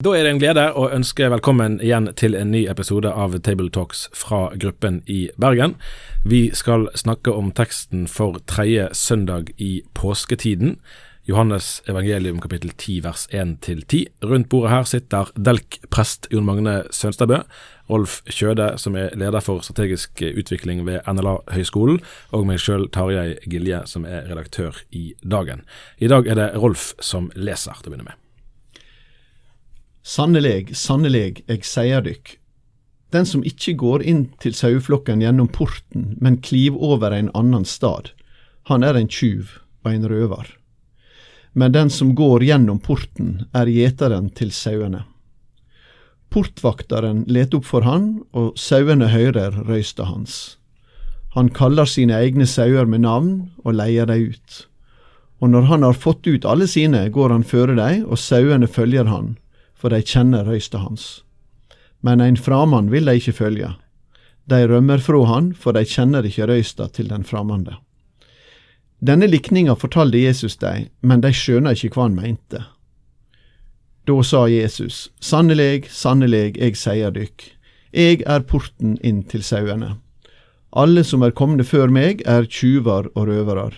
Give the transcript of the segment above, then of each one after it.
Da er det en glede å ønske velkommen igjen til en ny episode av Table Talks fra gruppen i Bergen. Vi skal snakke om teksten for tredje søndag i påsketiden. Johannes evangelium kapittel 10 vers 1-10. Rundt bordet her sitter Delk-prest Jon Magne Sønstebø, Rolf Kjøde, som er leder for strategisk utvikling ved NLA-høgskolen, og meg sjøl, Tarjei Gilje, som er redaktør i Dagen. I dag er det Rolf som leser, til å begynne med. Sannelig, sannelig, eg seier dykk, den som ikkje går inn til saueflokken gjennom porten, men kliv over ein annan stad, han er ein tjuv og ein røvar. Men den som går gjennom porten, er gjetaren til sauene. Portvaktaren let opp for han, og sauene høyrer røysta hans. Han kaller sine egne sauer med navn og leier dei ut. Og når han har fått ut alle sine, går han føre dei, og sauene følger han for de kjenner røysta hans. Men ein framann vil de ikke følge. De rømmer fra han, for de kjenner ikke røysta til den framande. Denne likninga fortalte Jesus dei, men de skjønner ikke hva han mente. Da sa Jesus, Sannelig, sannelig, eg sier dykk, eg er porten inn til sauene. Alle som er komne før meg, er tjuvar og røverar,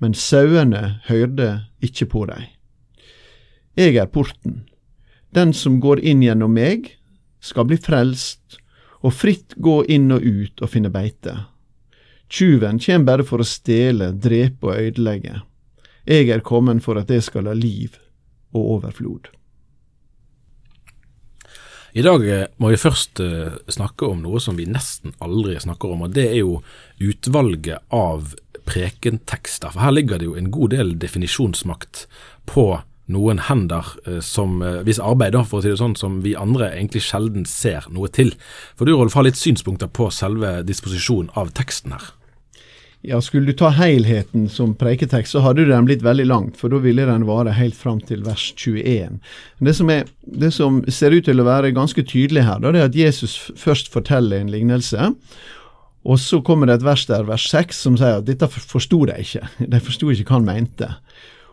men sauene høyrde ikke på dei. Eg er porten. Den som går inn gjennom meg, skal bli frelst, og fritt gå inn og ut og finne beite. Tjuven kjem bare for å stjele, drepe og ødelegge. Jeg er kommen for at det skal ha liv og overflod. I dag eh, må vi først uh, snakke om noe som vi nesten aldri snakker om, og det er jo utvalget av prekentekster. For her ligger det jo en god del definisjonsmakt på noen hender uh, som uh, hvis arbeid, for å si det sånn, som vi andre egentlig sjelden ser noe til. For du Rolf har litt synspunkter på selve disposisjonen av teksten her. Ja, skulle du ta helheten som preiketekst, så hadde den blitt veldig langt, for da ville den vare helt fram til vers 21. Det som, er, det som ser ut til å være ganske tydelig her, da, det er at Jesus først forteller en lignelse. Og så kommer det et vers der, vers 6, som sier at dette forsto de ikke. De forsto ikke hva han mente.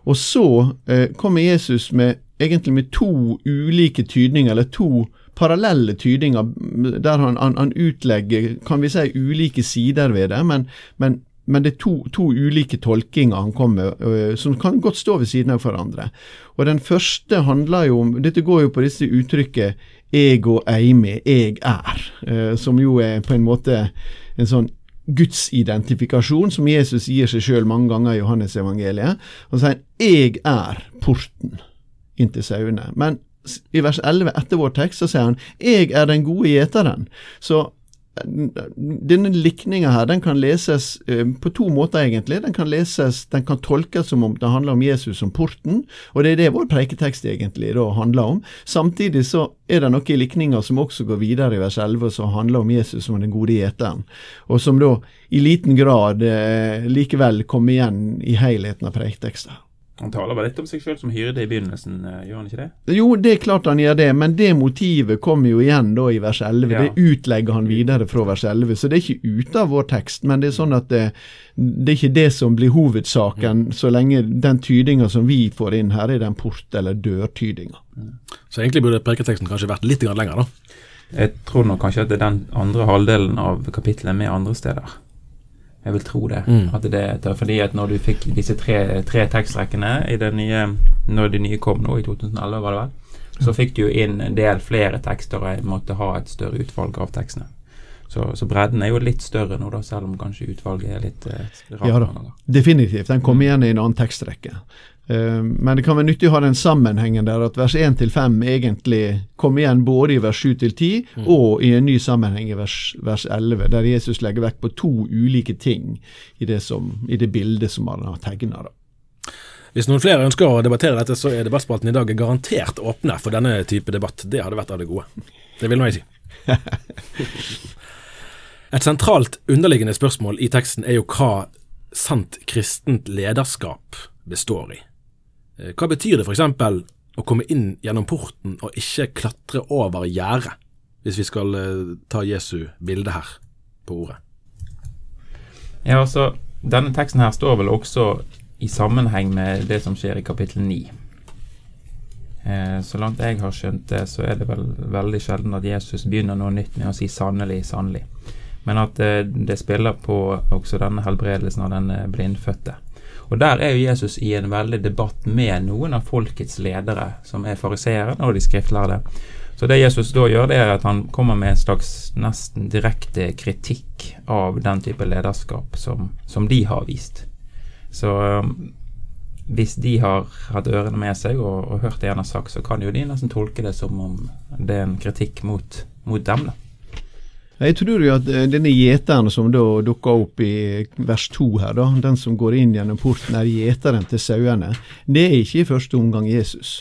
Og så eh, kommer Jesus med egentlig med to ulike tydninger, eller to parallelle tydninger, der han, han, han utlegger kan vi si, ulike sider ved det. men, men men det er to, to, ulike tolkinger han kommer med, som kan godt stå ved siden av hverandre. Og Den første handler jo om Dette går jo på disse uttrykket 'eg og eimi', 'jeg er', som jo er på en måte en sånn gudsidentifikasjon som Jesus gir seg sjøl mange ganger i Johannes evangeliet. Han sier 'Jeg er porten' inn til sauene. Men i vers 11 etter vår tekst så sier han 'Jeg er den gode gjeteren'. Så denne likninga her, den kan leses uh, på to måter, egentlig. Den kan leses, den kan tolkes som om det handler om Jesus som porten, og det er det vår preiketekst egentlig da handler om. Samtidig så er det noe i likninga som også går videre i vers 11, som handler om Jesus som den gode gjeteren, og som da i liten grad uh, likevel kommer igjen i helheten av preiketeksten. Han taler vel litt om seg sjøl som hyrde i begynnelsen, eh, gjør han ikke det? Jo, det er klart han gjør det, men det motivet kommer jo igjen da i vers 11. Ja. Det utlegger han videre fra vers 11, så det er ikke ute av vår tekst. Men det er sånn at det, det er ikke det som blir hovedsaken, mm. så lenge den tydinga som vi får inn her, er den port- eller dørtydinga. Mm. Så egentlig burde preketeksten kanskje vært litt lenger, da? Jeg tror nok kanskje at det er den andre halvdelen av kapittelet med andre steder. Jeg vil tro det. Mm. At det er fordi at når du fikk disse tre, tre tekstrekkene i det nye, når de nye kom nå i 2011, var det vel, så fikk du jo inn en del flere tekster og måtte ha et større utvalg av tekstene. Så, så, bredden er jo litt større nå, da, selv om kanskje utvalget er litt eh, rart. Ja da, definitivt. Den kommer mm. igjen i en annen tekstrekke. Eh, men det kan være nyttig å ha den sammenhengen der at vers 1 5 egentlig kommer igjen både i vers 7 10 mm. og i en ny sammenheng i vers, vers 11, der Jesus legger vekt på to ulike ting i det, som, i det bildet som han har tegna. Hvis noen flere ønsker å debattere dette, så er debattspalten i dag garantert åpne for denne type debatt. Det hadde vært av det gode. Det vil nå jeg si. Et sentralt underliggende spørsmål i teksten er jo hva sant kristent lederskap består i. Eh, hva betyr det f.eks. å komme inn gjennom porten og ikke klatre over gjerdet, hvis vi skal eh, ta Jesu bilde her på ordet? Ja, altså, Denne teksten her står vel også i sammenheng med det som skjer i kapittel 9. Eh, så langt jeg har skjønt det, så er det vel veldig sjelden at Jesus begynner noe nytt med å si 'sannelig, sannelig'. Men at eh, det spiller på også denne helbredelsen av denne blindfødte. Og Der er jo Jesus i en veldig debatt med noen av folkets ledere, som er fariseerne og de skriftlærde. Så det Jesus da gjør, det er at han kommer med en slags nesten direkte kritikk av den type lederskap som, som de har vist. Så um, hvis de har hatt ørene med seg og, og hørt det han har sagt, så kan jo de nesten tolke det som om det er en kritikk mot, mot dem. da. Jeg tror jo at eh, denne gjeteren som da dukker opp i vers to her, da, den som går inn gjennom porten, er gjeteren til sauene. Det er ikke i første omgang Jesus.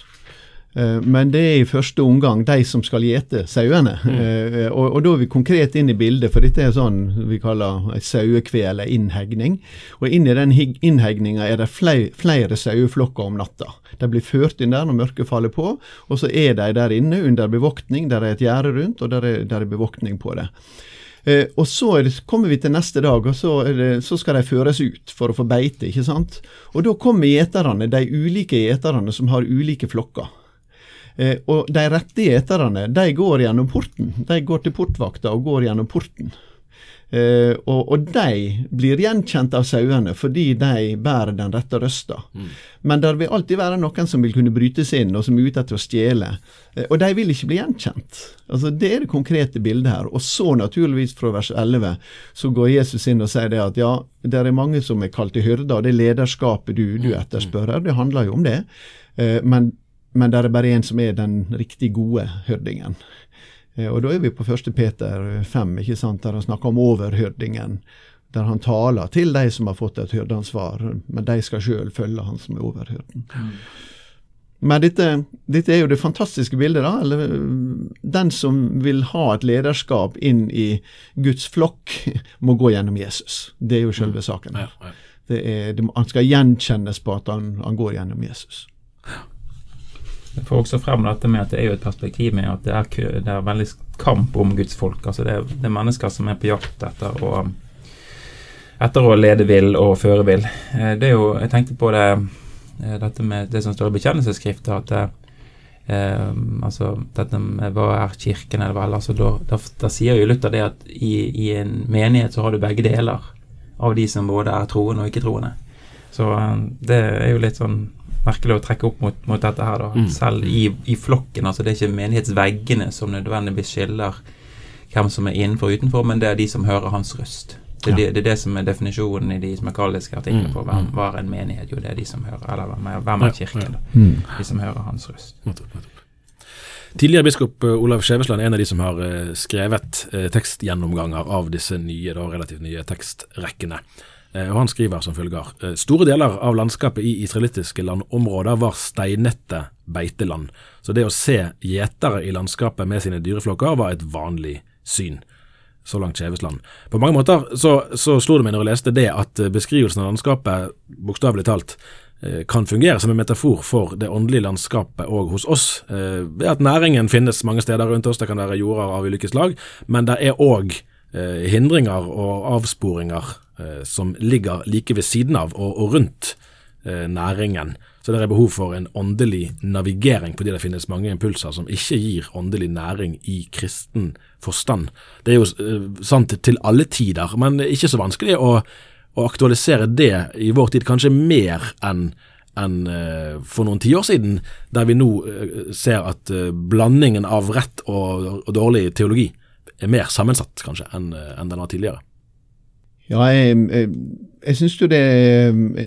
Eh, men det er i første omgang de som skal gjete sauene. Mm. Eh, og, og, da er vi konkret inn i bildet, for dette er sånn vi kaller ei sauekve eller innhegning. Og inni den innhegninga er det flere, flere saueflokker om natta. De blir ført inn der når mørket faller på, og så er de der inne under bevoktning. Der er et gjerde rundt, og der er, der er bevoktning på det. Eh, og så det, kommer vi til neste dag, og så, det, så, skal de føres ut for å få beite. ikke sant? Og da kommer gjeterne, de ulike gjeterne som har ulike flokker. Eh, og de rette gjeterne de går gjennom porten. De går til portvakta og går gjennom porten. Eh, og, og, de blir gjenkjent av sauene fordi de bærer den rette røsta. Mm. Men det vil alltid være noen som vil kunne bryte seg inn, og som er ute etter å stjele. Eh, og de vil ikke bli gjenkjent. Altså Det er det konkrete bildet her. Og så, naturligvis, fra vers 11, så går Jesus inn og sier det at ja, det er mange som er kalt til hyrder, og det lederskapet du, du mm. etterspør det handler jo om det. Eh, men men det er bare én som er den riktig gode hørdingen. Eh, og da er vi på 1. Peter 5, ikke sant, der han snakker om overhørdingen. Der han taler til de som har fått et hyrdeansvar, men de skal sjøl følge han som er overhyrden. Mm. Men dette, dette, er jo det fantastiske bildet. da, eller Den som vil ha et lederskap inn i Guds flokk, må gå gjennom Jesus. Det er jo selve mm. saken. her. Det er, det, han skal gjenkjennes på at han, han går gjennom Jesus. Det får også frem dette med at det er jo et perspektiv med at det er, det er veldig kamp om Guds folk. altså det det er, mennesker som er på jakt etter å, etter å lede vill og føre vill. Eh, det er jo, Jeg tenkte på det eh, dette med det som står i bekjennelsesskriftet, at det, eh, altså dette med hva er kirken, eller vel, altså da, da, da, sier jo Luther det at i, i, en menighet så har du begge deler av de som både er troende og ikke-troende. Så eh, det er jo litt sånn merkelig å trekke opp mot, mot dette her, da. Mm. Selv i, i, flokken. altså Det er ikke menighetsveggene som nødvendigvis skiller hvem som er innenfor og utenfor, men det er de som hører hans røst. Det, ja. det, det, er det som er definisjonen i de smakaliske artiklene mm. på hvem mm. var en menighet. Jo, det er de som hører Eller hvem er kirken? da, mm. De som hører hans røst. Tidligere biskop eh, Olav Skjevesland er en av de som har eh, skrevet eh, tekstgjennomganger av disse nye, da, relativt nye tekstrekkene. Eh, og Han skriver som følger eh, Store deler av landskapet i israelittiske landområder var steinete beiteland, så det å se gjetere i landskapet med sine dyreflokker var et vanlig syn. Så langt Skjevesland. På mange måter så, så slo det meg når jeg leste det, at beskrivelsen av landskapet bokstavelig talt eh, kan fungere som en metafor for det åndelige landskapet òg hos oss. Ved at næringen finnes mange steder rundt oss, det kan være jorder av ulike slag, men det er òg hindringer og avsporinger Eh, som ligger like ved siden av og, og rundt eh, næringen. Så det er behov for en åndelig navigering, fordi det finnes mange impulser som ikke gir åndelig næring i kristen forstand. Det er jo eh, sant til alle tider, men ikke så vanskelig å, å aktualisere det i vår tid, kanskje mer enn enn for noen tiår siden, der vi nå ser at blandingen av rett og dårlig teologi er mer sammensatt kanskje enn den var tidligere. Ja, jeg, jeg, jeg syns jo det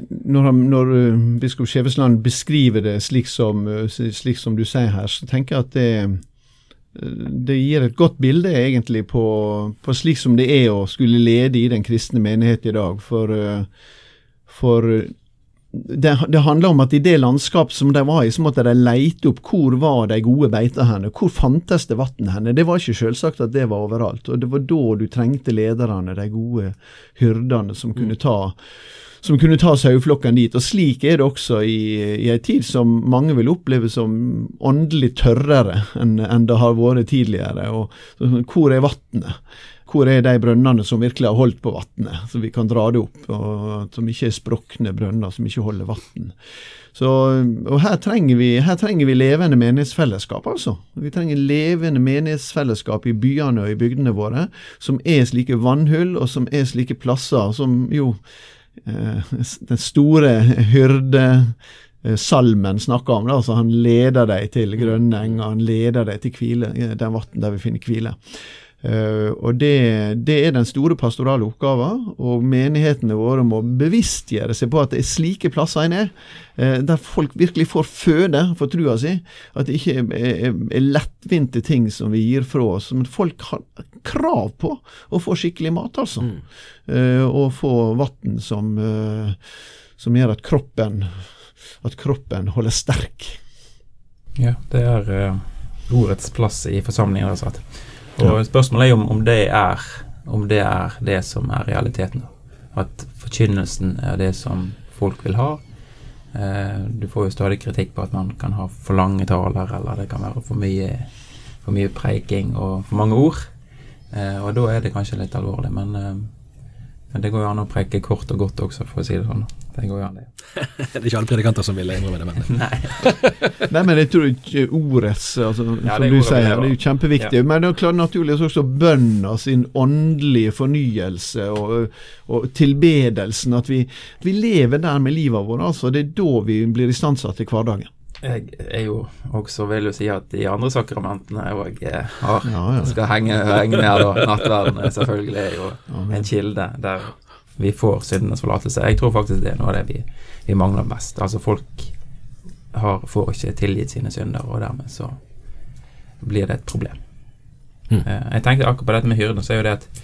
Når, når eh, biskop Skjevesland beskriver det slik som, eh, slik som, du sier her, så tenker jeg at det, eh, det gir et godt bilde egentlig på, på, slik som det er å skulle lede i den kristne menighet i dag. For, for det, det handler om at i det landskapet som de var i, så måtte de leite opp hvor var de gode beitene hvor fantes det vann henne. Det var ikke selvsagt at det var overalt. og Det var da du trengte lederne, de gode hyrdene, som kunne ta som kunne ta saueflokkene dit. Og slik er det også i, i ei tid som mange vil oppleve som åndelig tørrere enn, en det har vært tidligere. Og, hvor er vannet? Hvor er de brønnene som virkelig har holdt på vannet, så vi kan dra det opp, og som ikke er sprukne brønner, som ikke holder vann. Så, og her trenger, vi, her trenger vi levende menighetsfellesskap, altså. Vi trenger levende menighetsfellesskap i byene og i bygdene våre, som er slike vannhull, og som er slike plasser som jo eh, den store hyrde eh, snakker om. Det. Altså han leder deg til grønne enger, han leder deg til hvile, den vann der vi finner hvile. Uh, og det, det, er den store pastorale oppgaven, og menighetene våre må bevisstgjøre seg på at det er slike plasser en er, uh, der folk virkelig får føde for trua si. At det ikke er, er, lettvinte ting som vi gir fra oss, men folk har krav på å få skikkelig mat, altså. Mm. Uh, og få vann som, som gjør at kroppen, at kroppen holder sterk. Ja, det er ordets plass i forsamlingen, rett og ja. Spørsmålet er jo om, om, det er, om det er det som er realiteten. At forkynnelsen er det som folk vil ha. Eh, du får jo stadig kritikk på at man kan ha for lange taler, eller det kan være for mye, for mye preiking og for mange ord. Eh, og da er det kanskje litt alvorlig. Men, eh, men det går jo an å preike kort og godt også, for å si det sånn. Det går jo an, det. det er ikke alle predikanter som vil innrømme det, men Nei. Nei, men jeg tror ikke ordets, altså, ja, som du sier det er jo kjempeviktig. Ja. Men det er klart naturligvis også bønna sin åndelige fornyelse og, og tilbedelsen. At vi, vi, lever der med livet vårt. Altså, det er da vi blir istandsatt til hverdagen. Jeg er jo også vil jo si at de andre sakramentene òg eh, har, ja, ja. skal henge, henge med. da. Nattverden selvfølgelig er jo en kilde der vi får syndenes forlatelse. Jeg tror faktisk det er noe av det vi, vi mangler mest. Altså folk har, får ikke tilgitt sine synder, og dermed så blir det et problem. Mm. Jeg tenkte akkurat på dette med hyrden, så er jo det at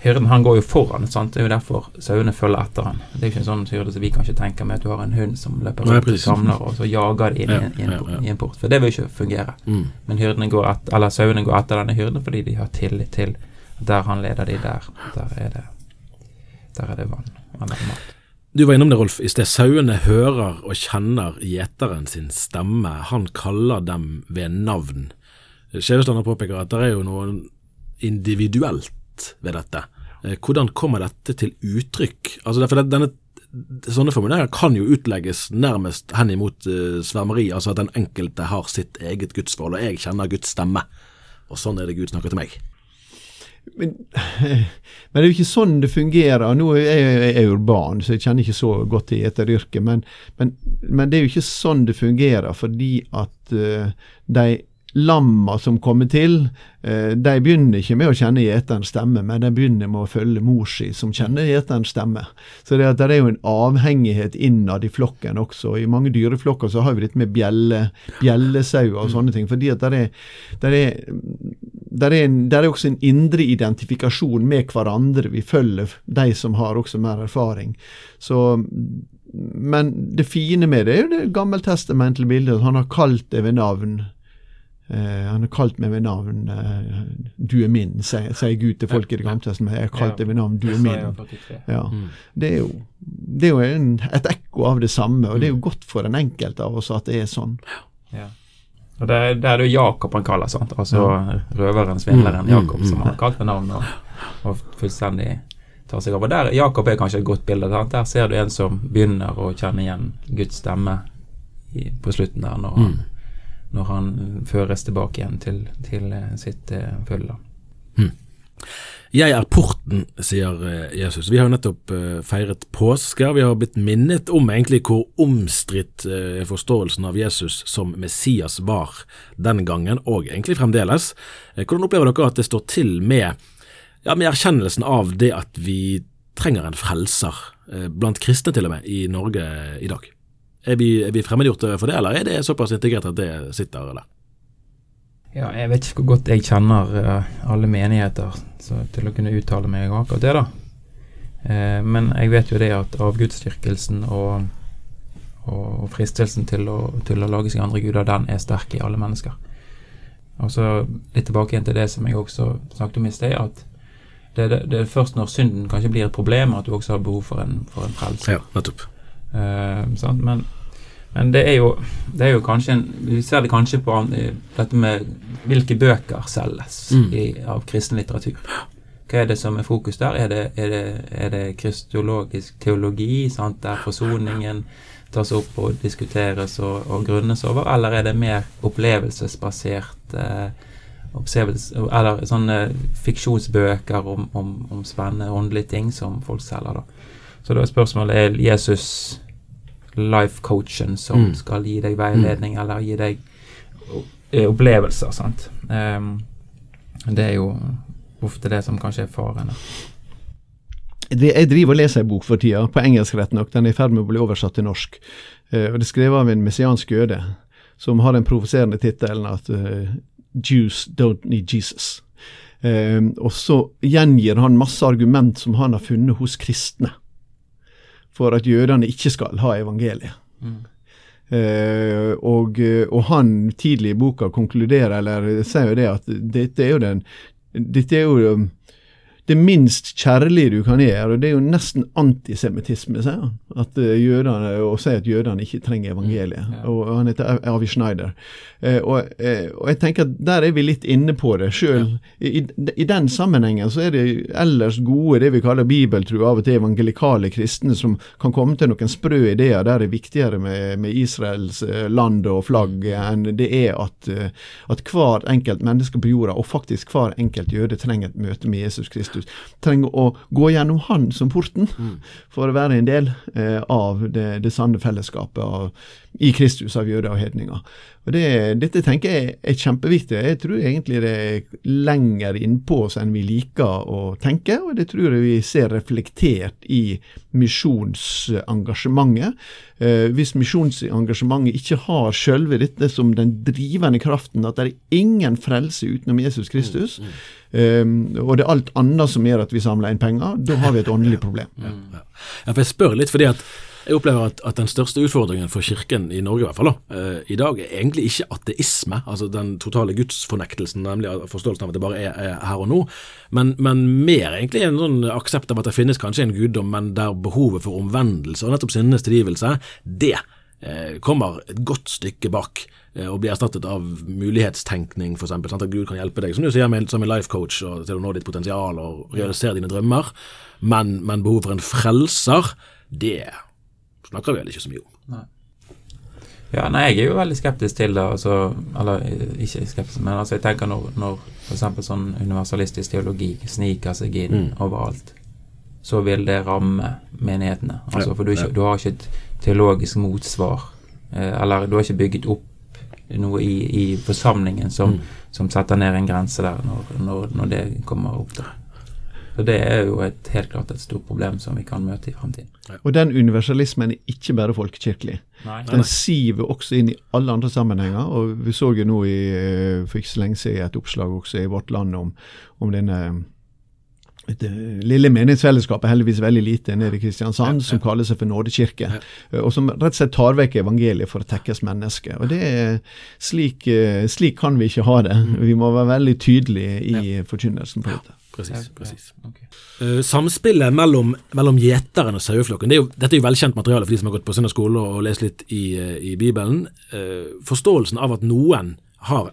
hyrden han går jo foran. Sant? Det er jo derfor sauene følger etter han. Det er jo ikke en sånn hyrde som vi kanskje tenker med at du har en hund som løper rundt og samler, og så jager de inn ja, i, en, ja, ja. i, en, port. For det vil jo ikke fungere. Mm. Men hyrdene går et, eller sauene går etter denne hyrden fordi de har tillit til der han leder de der. Der er det der er det vann. mat. Du var innom det, Rolf. I sted sauene hører og kjenner gjeteren sin stemme. Han kaller dem ved navn. Skjevestander påpeker at det er jo noe individuelt ved dette. Eh, hvordan kommer dette til uttrykk? Altså, derfor denne, Sånne formuleringer kan jo utlegges nærmest henimot uh, svermeri, altså at den enkelte har sitt eget gudsforhold, og jeg kjenner Guds stemme, og sånn er det Gud snakker til meg. Men, men, det er jo ikke sånn det fungerer. Nå er jeg, jeg urban, så jeg kjenner ikke så godt til gjeteryrket. Men, men, men, det er jo ikke sånn det fungerer, fordi at uh, de lamma som kommer til, uh, de begynner ikke med å kjenne gjeterens stemme, men de begynner med å følge mor si, som kjenner gjeterens stemme. Så det, det, er jo en avhengighet innad i flokken også. I mange dyreflokker så har vi dette med bjelle, bjellesauer og sånne ting. fordi at det er, det er, der er, en, der er også en indre identifikasjon med hverandre. Vi følger de som har også mer erfaring. Så men det fine med det er jo det gammeltestamentlige bildet. Han har kalt det ved navn. Uh, han har kalt meg ved navn. Uh, 'Du er min', sier, sier Gud til folk i Det gamle testamentet. 'Jeg har kalt deg ved navn, du er min'. Ja. Mm. Det er jo, det er jo en, et ekko av det samme, og det er jo godt for den enkelte av oss at det er sånn. Ja. Og det, det er det Jakob han kaller sant? Altså ja. røveren, svindleren mm. Jakob, som han kalte navnet. navn og, og, fullstendig tar seg over. Der, Jakob er kanskje et godt bilde. Sant? Der ser du en som begynner å kjenne igjen Guds stemme i, på slutten der, når han mm når han føres tilbake igjen til, til eh, sitt uh, følge. Hmm. Jeg er porten, sier eh, Jesus. Vi har nettopp feiret påske. Vi har blitt minnet om egentlig hvor omstridt forståelsen av Jesus som Messias var den gangen, og egentlig fremdeles. Hvordan opplever dere at det står til med, ja, med erkjennelsen av det at vi trenger en frelser, blant kristne til og med, i Norge i dag? Er vi, er vi fremmedgjort for det, eller er det såpass integrert at det sitter, eller? Ja, jeg vet ikke hvor godt jeg kjenner uh, alle menigheter til å kunne uttale meg om akkurat det, da. Uh, men jeg vet jo det at avgudsdyrkelsen og, og, og, fristelsen til å, til å lage seg andre guder, den er sterk i alle mennesker. Og så litt tilbake igjen til det som jeg også snakket om i sted, at det, det, det, er først når synden kanskje blir et problem, at du også har behov for en, for en frelse. Ja, nettopp. Uh, men, men det, er jo, det er jo kanskje en, Vi ser det kanskje på dette med hvilke bøker selges mm. i, av kristen litteratur. Hva er det som er fokus der? Er det, er det, er det kristologisk teologi, sant? der forsoningen tas opp og diskuteres og, og grunnes over, eller er det mer opplevelsesbasert eh, eller sånne fiksjonsbøker om, om, om, spennende åndelige ting som folk selger, da. Så da er spørsmålet er Jesus life-coachen som mm. skal gi deg veiledning mm. eller gi deg eh, opplevelser, sant. Um, det er jo ofte det som kanskje er faren. Jeg driver og leser en bok for tida, på engelsk rett nok. Den er i ferd med å bli oversatt til norsk. Uh, og Det er skrevet av en messiansk jøde, som har den provoserende tittelen at uh, Jews don't need Jesus. Uh, og så gjengir han masse argument som han har funnet hos kristne, for at jødene ikke skal ha evangeliet. Mm. Uh, og, og, han tidlig i boka konkluderer, eller sier jo det, at dette er jo den, dette er jo um, det minst kjærlige du kan gjøre, og det er jo nesten antisemittisme, sier han. At uh, jødene, Å si at jødene ikke trenger evangeliet. Mm. Og Han heter Avi Schneider. Uh, og, uh, og, jeg tenker at der er vi litt inne på det sjøl. I, I, den sammenhengen så er det ellers gode, det vi kaller bibeltru, av og til evangelikale kristne, som kan komme til noen sprø ideer der det er viktigere med, med Israels land og flagg enn det er at, at hver enkelt menneske på jorda, og faktisk hver enkelt jøde, trenger et møte med Jesus Kristus. Kristus. Trenger å gå gjennom Han som porten mm. for å være en del eh, av det, det sanne fellesskapet av, i Kristus av jøder og hedninger. Og det, Dette tenker jeg er kjempeviktig. Jeg tror egentlig det er lenger innpå oss enn vi liker å tenke, og det tror jeg vi ser reflektert i misjonsengasjementet. Eh, hvis misjonsengasjementet ikke har sjølve dette som den drivende kraften, at det er ingen frelse utenom Jesus Kristus, mm, mm. Eh, og det er alt annet som gjør at vi samler inn penger, da har vi et åndelig problem. Ja, ja. ja for Jeg spør litt fordi at jeg opplever at, at, den største utfordringen for Kirken i Norge i hvert fall da, uh, i dag er egentlig ikke ateisme, altså den totale gudsfornektelsen, nemlig forståelsen av at det bare er, er her og nå, men, men, mer egentlig en sånn aksept av at det finnes kanskje en guddom, men der behovet for omvendelse og nettopp sinnenes tilgivelse, det uh, kommer et godt stykke bak uh, og blir erstattet av mulighetstenkning, f.eks. At Gud kan hjelpe deg, som du sier, med, som en life coach, og til å nå ditt potensial og realisere dine drømmer. Men, men behovet for en frelser, det snakker vi vel ikke så mye om. Nei. Ja, nei, jeg er jo veldig skeptisk til det. Altså, eller ikke skeptisk, men altså, jeg tenker når, når f.eks. sånn universalistisk teologi sniker seg inn mm. overalt, så vil det ramme menighetene. Altså, for du, ikke, du, har ikke et teologisk motsvar. Eh, eller du har ikke bygget opp noe i, i forsamlingen som, mm. som, setter ned en grense der, når, når, når det kommer opp. der. Så Det er jo et, helt klart et stort problem som vi kan møte i fremtiden. Og den universalismen er ikke bare folkekirkelig. Nei. Den siver også inn i alle andre sammenhenger. og Vi så jo nå i, eh, for ikke så lenge siden et oppslag også i Vårt Land om, om denne det lille menighetsfellesskapet, heldigvis veldig lite, nede i Kristiansand, som kaller seg for nådekirke. Eh, og som rett og slett tar vekk evangeliet for å tekkes mennesket. Og det er slik, eh, slik kan vi ikke ha det. Mm. Vi må være veldig tydelige i forkynnelsen på dette. Precis, precis. Okay. Uh, samspillet mellom, mellom gjeteren og saueflokken, det dette er jo velkjent materiale for de som har gått på søndagsskole og lest litt i, uh, i Bibelen. Uh, forståelsen av at noen har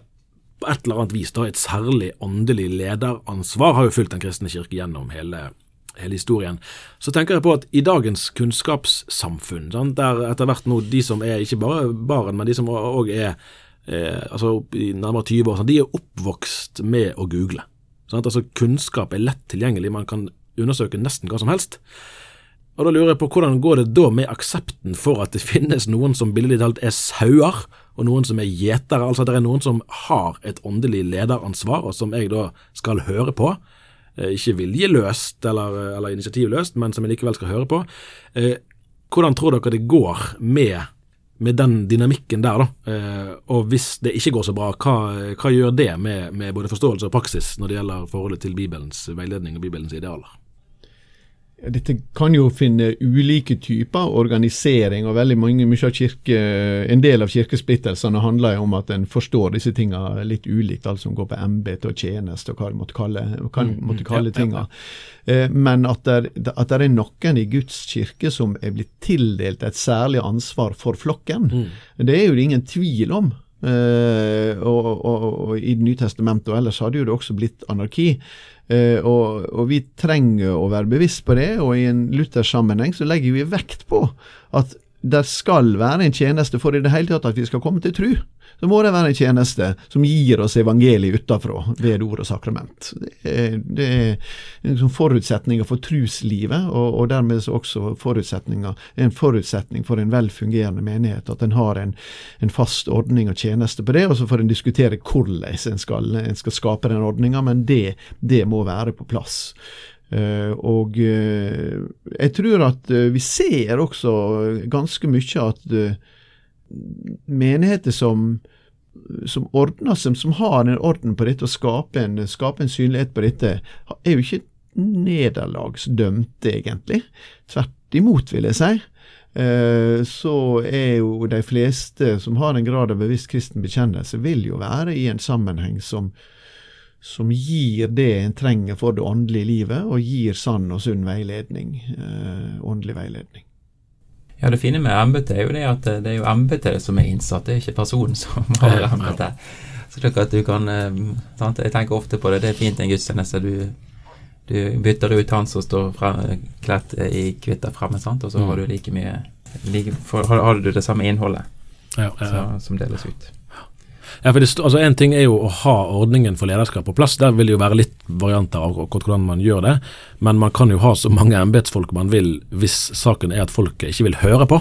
på et eller annet vis da et særlig åndelig lederansvar, har jo fulgt Den kristne kirke gjennom hele, hele historien. Så tenker jeg på at i dagens kunnskapssamfunn, der etter hvert nå de som er ikke bare barn, men de som òg er eh, altså i nærmere 20 år, de er oppvokst med å google. Sant? Altså Kunnskap er lett tilgjengelig, man kan undersøke nesten hva som helst. Og Da lurer jeg på hvordan går det da med aksepten for at det finnes noen som billedlig talt er sauer, og noen som er gjetere, altså at det er noen som har et åndelig lederansvar, og som jeg da skal høre på. Eh, ikke viljeløst eller, eller initiativløst, men som jeg likevel skal høre på. Eh, hvordan tror dere det går med med den dynamikken der, da. Eh, og hvis det ikke går så bra, hva, hva gjør det med, med, både forståelse og praksis når det gjelder forholdet til Bibelens veiledning og Bibelens idealer? Dette kan jo finne ulike typer organisering, og veldig mange, mye av kirke, en del av kirkesplittelsene handler jo om at en forstår disse tingene litt ulikt, alt som går på embete og tjeneste og hva en måtte kalle, hva en Mm, måtte mm, kalle ja. Eh, Men at det er noen i Guds kirke som er blitt tildelt et særlig ansvar for flokken, Mm. det er jo det ingen tvil om. Eh, og, og, og I Det nye testamentet og ellers hadde jo det også blitt anarki. Eh, og, og vi trenger å være bevisst på det, og i en luthersk sammenheng så legger vi vekt på at det skal være en tjeneste for i det hele tatt at vi skal komme til tru. Så må det være en tjeneste som gir oss evangeliet utafra ved ord og sakrament. Det er, det er liksom forutsetninger for truslivet, og, og dermed også forutsetninger, en forutsetning for en velfungerende menighet. At en har en, en fast ordning og tjeneste på det, og så får en diskutere hvordan en skal, en skal skape den ordninga, men det, det må være på plass. Uh, og uh, jeg tror at uh, vi ser også ganske mye at menigheter som som ordner seg, som har en orden på dette og skaper en, skaper en synlighet på dette, er jo ikke nederlagsdømte, egentlig. Tvert imot, vil jeg si. Så er jo de fleste som har en grad av bevisst kristen bekjennelse, vil jo være i en sammenheng som, som gir det en trenger for det åndelige livet, og gir sann og sunn veiledning, åndelig veiledning. Ja, Det fine med embetet er jo det at det er jo embetet som er innsatt, det er ikke personen som har embetet. Så slik at du kan sant? Jeg tenker ofte på det, det er fint en gudstjeneste. Du, du bytter ut han som står frem, kledd i kvitter fremme, sant? og så har du like mye like, for, har, har, du det samme innholdet ja, ja, ja. Så, som deles ut. Ja, for det, altså En ting er jo å ha ordningen for lederskap på plass. Der vil det jo være litt varianter av hvordan man gjør det. Men man kan jo ha så mange embetsfolk man vil hvis saken er at folket ikke vil høre på.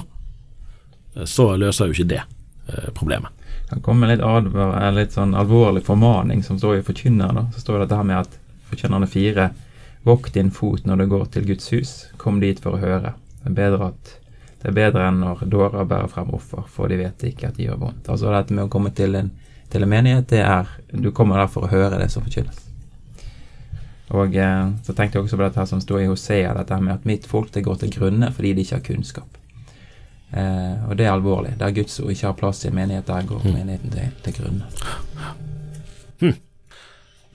Så løser jo ikke det eh, problemet. Det kan komme litt, advar, litt sånn alvorlig formaning som står i Forkynneren. Så står det dette med at Forkynnerne fire Vokt din fot når du går til Guds hus, kom dit for å høre. Det er bedre, at, det er bedre enn når dårer bærer frem offer, for de vet ikke at de gjør vondt. Altså dette med å komme til en til en menighet, det er Du kommer der for å høre det som forkynnes. Og eh, så tenkte jeg også på dette her som står i Hosea, dette med at mitt folk det går til grunne fordi de ikke har kunnskap. Eh, og det er alvorlig. Der Guds ord ikke har plass i en menighet, der går menigheten til, til grunne. Hmm.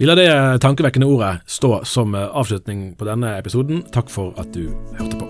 Vi lar det tankevekkende ordet stå som avslutning på denne episoden. Takk for at du hørte på.